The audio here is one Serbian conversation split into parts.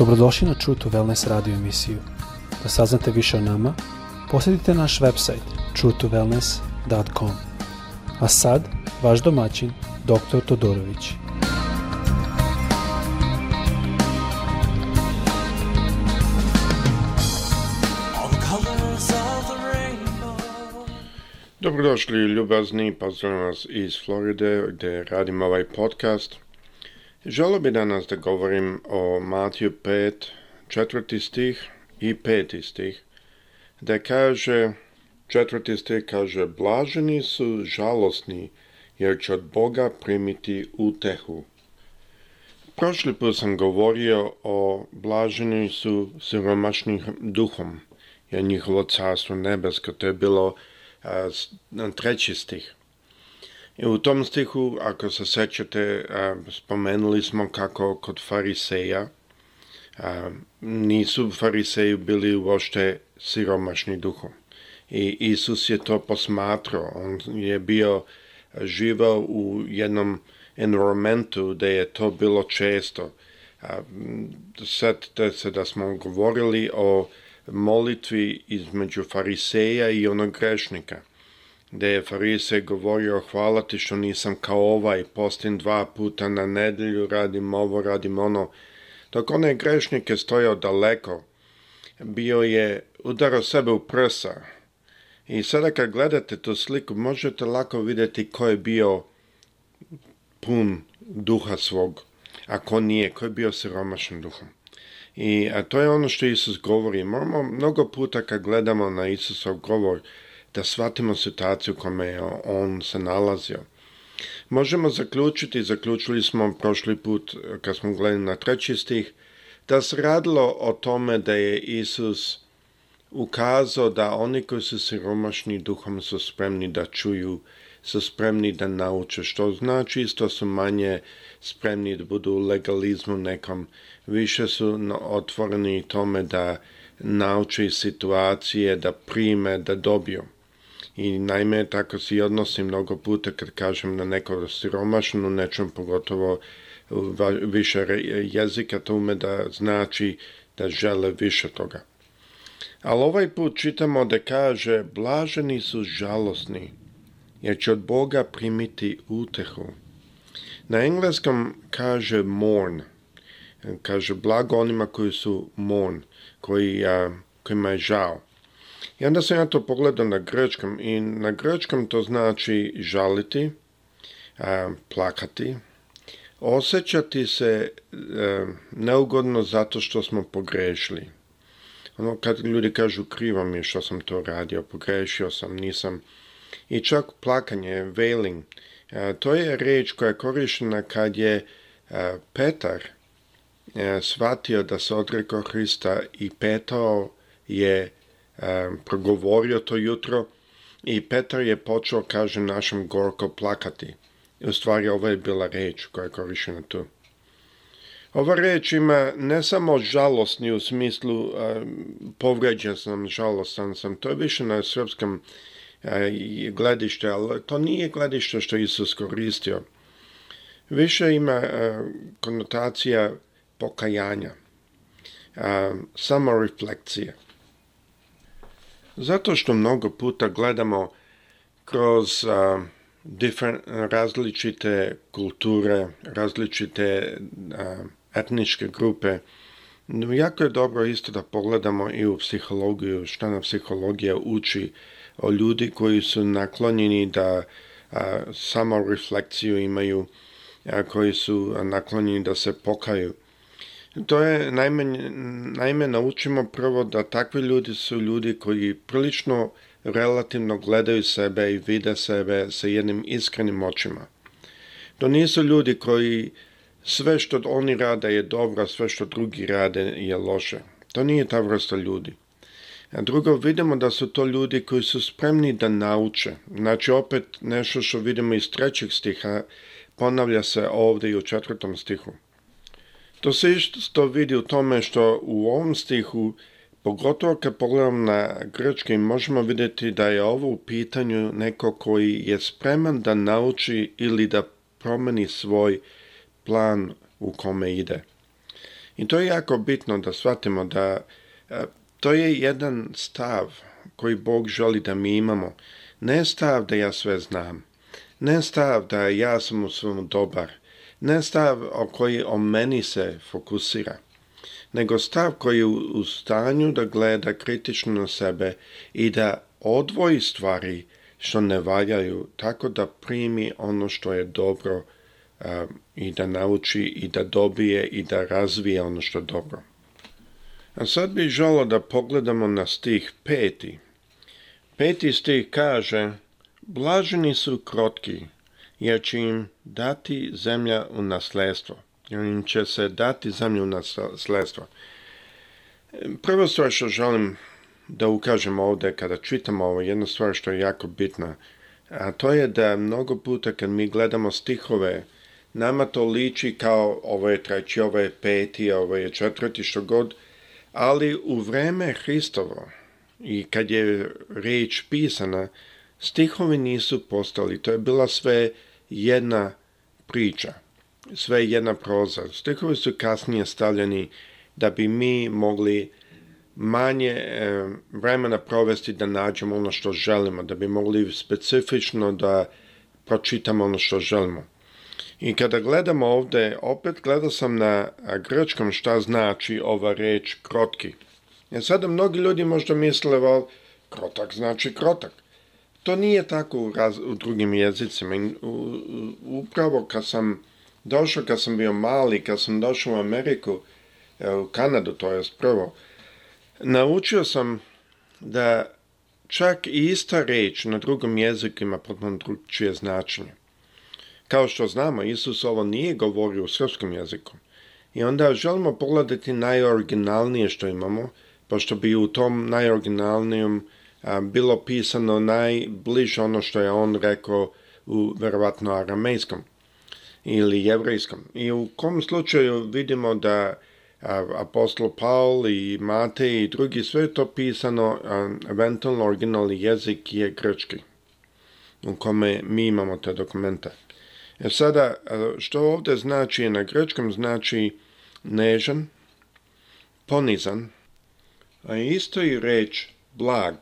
Dobrodošli na True to Wellness radio emisiju. Da saznate više o nama, posjetite naš website truetowellness.com. A sad, vaš domaćin, dr. Todorović. Dobrodošli ljubazni, pozdravljam vas iz Floride gdje radim ovaj podcast. Želo bi danas da govorim o Matiju 5, četvrti stih i peti stih, da kaže, četvrti stih kaže, blaženi su žalosni, jer će od Boga primiti utehu. Prošli put sam govorio o blaženi su siromašnim duhom, jer njihovo carstvo nebesko, to je bilo a, treći stih. I u tom stihu, ako se sećate, spomenuli smo kako kod fariseja nisu fariseji bili uošte siromašni duhom. I Isus je to posmatrao. On je bio živao u jednom environmentu gde je to bilo često. Sjetite se da smo govorili o molitvi između fariseja i onog grešnika – gdje je farise govorio hvala ti što nisam kao ovaj, postim dva puta na nedelju, radim ovo, radim ono. Dok one grešnike stojao daleko, bio je udaro sebe u prsa. I sada kad gledate tu sliku, možete lako vidjeti ko je bio pun duha svog, a ko nije, ko je bio siromašan duhom. I, a to je ono što Isus govori. Moramo mnogo puta kad gledamo na Isusov govor, da shvatimo situaciju u kome je on se nalazio. Možemo zaključiti, zaključili smo prošli put eh, kad smo gledali na treći stih, da se radilo o tome da je Isus ukazao da oni koji su siromašni duhom su spremni da čuju, su spremni da nauče, što znači isto su manje spremni da budu u legalizmu nekom, više su otvoreni tome da nauče situacije, da prime, da dobiju. I naime, tako se i odnosi mnogo puta kad kažem na neko siromašnu, nečem pogotovo više jezika, to ume da znači da žele više toga. Ali ovaj put čitamo da kaže, blaženi su žalosni, jer će od Boga primiti utehu. Na engleskom kaže mourn, kaže blago onima koji su mourn, koji, a, kojima je žao. I onda sam ja to pogledao na grečkom i na grčkom to znači žaliti, plakati, osjećati se e, neugodno zato što smo pogrešili. Ono kad ljudi kažu krivo mi je što sam to radio, pogrešio sam, nisam. I čak plakanje, veiling, e, to je reč koja je korištena kad je e, Petar shvatio da se odreko Hrista i petao je progovorio to jutro i Petar je počeo, kaže, našem gorko plakati. I u stvari ovo je bila reč koja je korištena tu. Ova reč ima ne samo žalostni u smislu povređen sam, žalostan sam, to je više na srpskom eh, gledište, ali to nije gledište što Isus koristio. Više ima konotacija pokajanja, samorefleksije zato što mnogo puta gledamo kroz različite kulture, različite etničke grupe. Jako je dobro isto da pogledamo i u psihologiju, što nam psihologija uči o ljudi koji su naklonjeni da samo refleksiju imaju, koji su naklonjeni da se pokaju. To je, naime, naime, naučimo prvo da takvi ljudi su ljudi koji prilično relativno gledaju sebe i vide sebe sa jednim iskrenim očima. To nisu ljudi koji sve što oni rade je dobro, sve što drugi rade je loše. To nije ta vrsta ljudi. A drugo, vidimo da su to ljudi koji su spremni da nauče. Znači, opet nešto što vidimo iz trećeg stiha ponavlja se ovdje i u četvrtom stihu. To se isto vidi u tome što u ovom stihu, pogotovo kad pogledam na grčki, možemo vidjeti da je ovo u pitanju neko koji je spreman da nauči ili da promeni svoj plan u kome ide. I to je jako bitno da shvatimo da e, to je jedan stav koji Bog želi da mi imamo. Ne stav da ja sve znam. Ne stav da ja sam u svom dobar. Ne stav o koji o meni se fokusira, nego stav koji je u stanju da gleda kritično na sebe i da odvoji stvari što ne valjaju tako da primi ono što je dobro um, i da nauči i da dobije i da razvije ono što je dobro. A sad bih želo da pogledamo na stih peti. Peti stih kaže Blaženi su krotki, jer će im dati zemlja u nasledstvo. Jer im će se dati zemlju u nasledstvo. Prva stvar što želim da ukažem ovdje kada čitamo ovo, jedna stvar što je jako bitna, a to je da mnogo puta kad mi gledamo stihove, nama to liči kao ovo je treći, ovo je peti, ovo je četvrti, što god, ali u vreme Hristovo i kad je riječ pisana, stihovi nisu postali, to je bila sve jedna priča, sve jedna proza. Stihovi su kasnije stavljeni da bi mi mogli manje e, vremena provesti da nađemo ono što želimo, da bi mogli specifično da pročitamo ono što želimo. I kada gledamo ovdje, opet gledao sam na grčkom šta znači ova reč krotki. Jer sada mnogi ljudi možda misle, krotak znači krotak. To nije tako u, raz, drugim jezicima. Upravo kad sam došao, kad sam bio mali, kad sam došao u Ameriku, e, u Kanadu, to je prvo, naučio sam da čak i ista reč na drugom jeziku ima potpuno drugčije značenje. Kao što znamo, Isus ovo nije govorio u srpskom jeziku. I onda želimo pogledati najoriginalnije što imamo, pošto bi u tom najoriginalnijem Ehm, bilo pisano najbliže ono što je on rekao u verovatno aramejskom ili jevrejskom. I u kom slučaju vidimo da apostol Paul i Matej i drugi, sve to pisano, ehm, eventualno originalni jezik je grčki, u kome mi imamo te dokumente. E sada, što ovdje znači na grčkom, znači nežan, ponizan, a isto i reč blag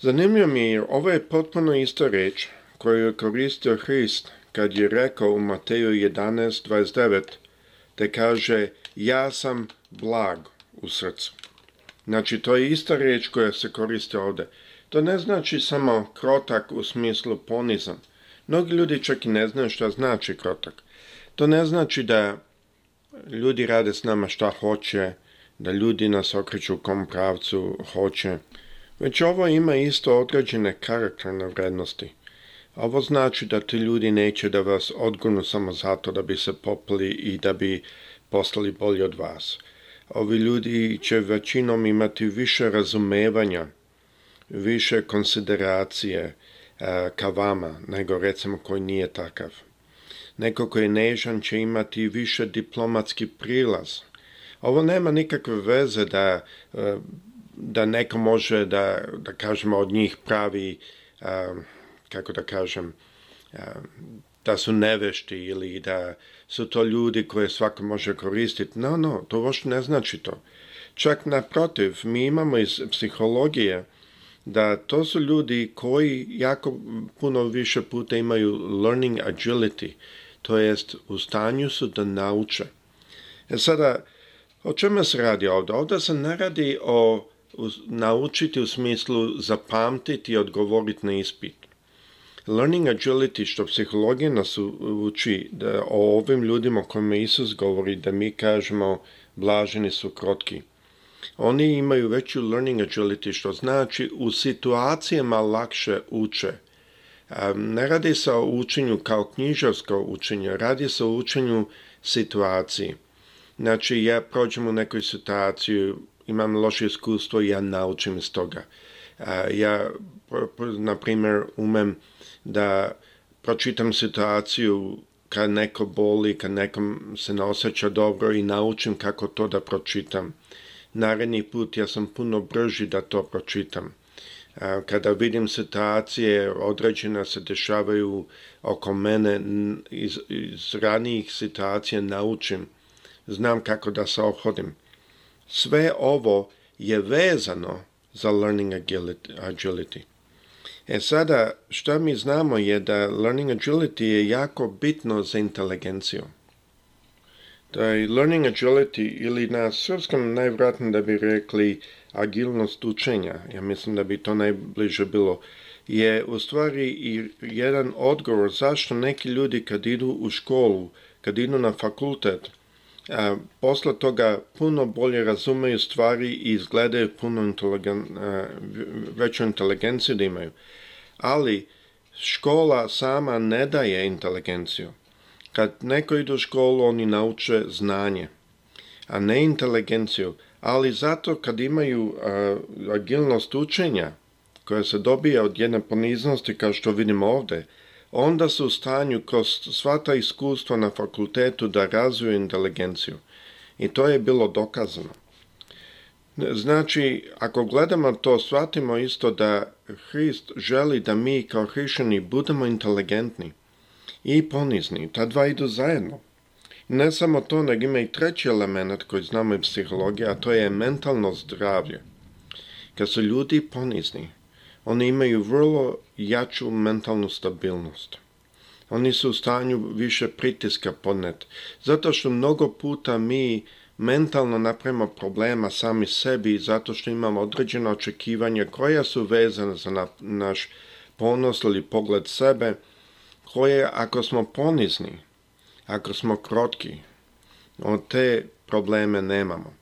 Zanimljivo mi je, ovo je potpuno ista reč koju je koristio Hrist kad je rekao u Mateju 11.29 te kaže ja sam blag u srcu. Znači to je ista reč koja se koriste ovdje. To ne znači samo krotak u smislu ponizan. Mnogi ljudi čak i ne znaju šta znači krotak. To ne znači da ljudi rade s nama šta hoće, da ljudi nas okreću u kom pravcu hoće. Već znači, ovo ima isto određene karakterne vrednosti. Ovo znači da ti ljudi neće da vas odgunu samo zato da bi se popili i da bi postali bolji od vas. Ovi ljudi će većinom imati više razumevanja, više konsideracije eh, ka vama nego recimo koji nije takav. Neko koji je nežan će imati više diplomatski prilaz. Ovo nema nikakve veze da eh, da neko može da, da kažemo od njih pravi, kako da kažem, da su nevešti ili da su to ljudi koje svako može koristiti. No, no, to baš ne znači to. Čak naprotiv, mi imamo iz psihologije da to su ljudi koji jako puno više puta imaju learning agility, to jest u stanju su da nauče. E sada, o čemu se radi ovdje? Ovdje se ne radi o naučiti u smislu zapamtiti i odgovoriti na ispit. Learning agility što psihologija nas uči da o ovim ljudima o kojima Isus govori da mi kažemo blaženi su krotki. Oni imaju veću learning agility što znači u situacijama lakše uče. Ne radi se o učenju kao knjižarsko učenje, radi se o učenju situaciji. Znači ja prođem u nekoj situaciji, imam loše iskustvo, ja naučim iz toga. Ja, na primjer, umem da pročitam situaciju kad neko boli, kad nekom se ne osjeća dobro i naučim kako to da pročitam. Naredni put ja sam puno brži da to pročitam. Kada vidim situacije određene se dešavaju oko mene, iz, iz ranijih situacija naučim. Znam kako da se ohodim. Sve ovo je vezano za learning agility. E sada, što mi znamo je da learning agility je jako bitno za inteligenciju. Da je learning agility ili na srpskom najvratnije da bi rekli agilnost učenja, ja mislim da bi to najbliže bilo, je u stvari i jedan odgovor zašto neki ljudi kad idu u školu, kad idu na fakultet, a posle toga puno bolje razumeju stvari i izgledaju puno inteligen, veću inteligenciju da imaju. Ali škola sama ne daje inteligenciju. Kad neko ide u školu, oni nauče znanje, a ne inteligenciju. Ali zato kad imaju agilnost učenja, koja se dobija od jedne poniznosti, kao što vidimo ovdje, onda su u stanju kroz sva ta iskustva na fakultetu da razviju inteligenciju. I to je bilo dokazano. Znači, ako gledamo to, shvatimo isto da Hrist želi da mi kao hrišćani budemo inteligentni i ponizni. Ta dva idu zajedno. Ne samo to, nego ima i treći element koji znamo i psihologija, a to je mentalno zdravlje. Kad su ljudi ponizni, oni imaju vrlo jaču mentalnu stabilnost. Oni su u stanju više pritiska podneti. Zato što mnogo puta mi mentalno napravimo problema sami sebi zato što imamo određena očekivanja koja su vezana za naš ponos ili pogled sebe, koje ako smo ponizni, ako smo krotki, od te probleme nemamo.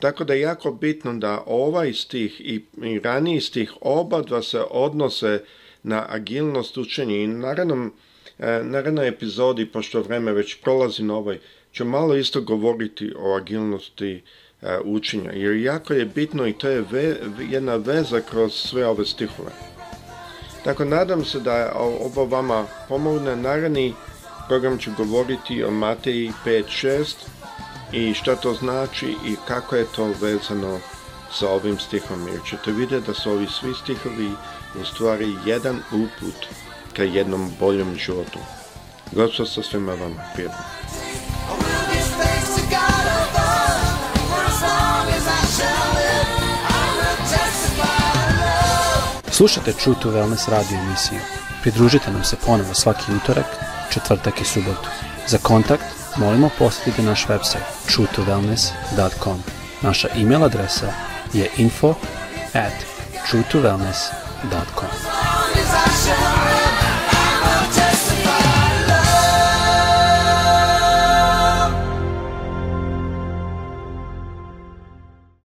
Tako da je jako bitno da ovaj stih i, i raniji stih oba dva se odnose na agilnost učenja i naravno e, narednoj epizodi, pošto vreme već prolazi na ovoj, ću malo isto govoriti o agilnosti e, učenja, jer jako je bitno i to je jedna veza kroz sve ove stihove. Tako, nadam se da ovo vama pomogne. Naravni program ću govoriti o Mateji 5.6, i što to znači i kako je to vezano sa ovim stihom. Jer ćete vidjeti da su ovi svi stihovi u stvari jedan uput ka jednom boljem životu. Gospod sa svima vam prijedno Slušate True to Wellness radio emisiju. Pridružite nam se ponovo svaki utorak, četvrtak i subotu. Za kontakt molimo posjetite naš website www.truetowellness.com Naša email adresa je info at truetowellness.com.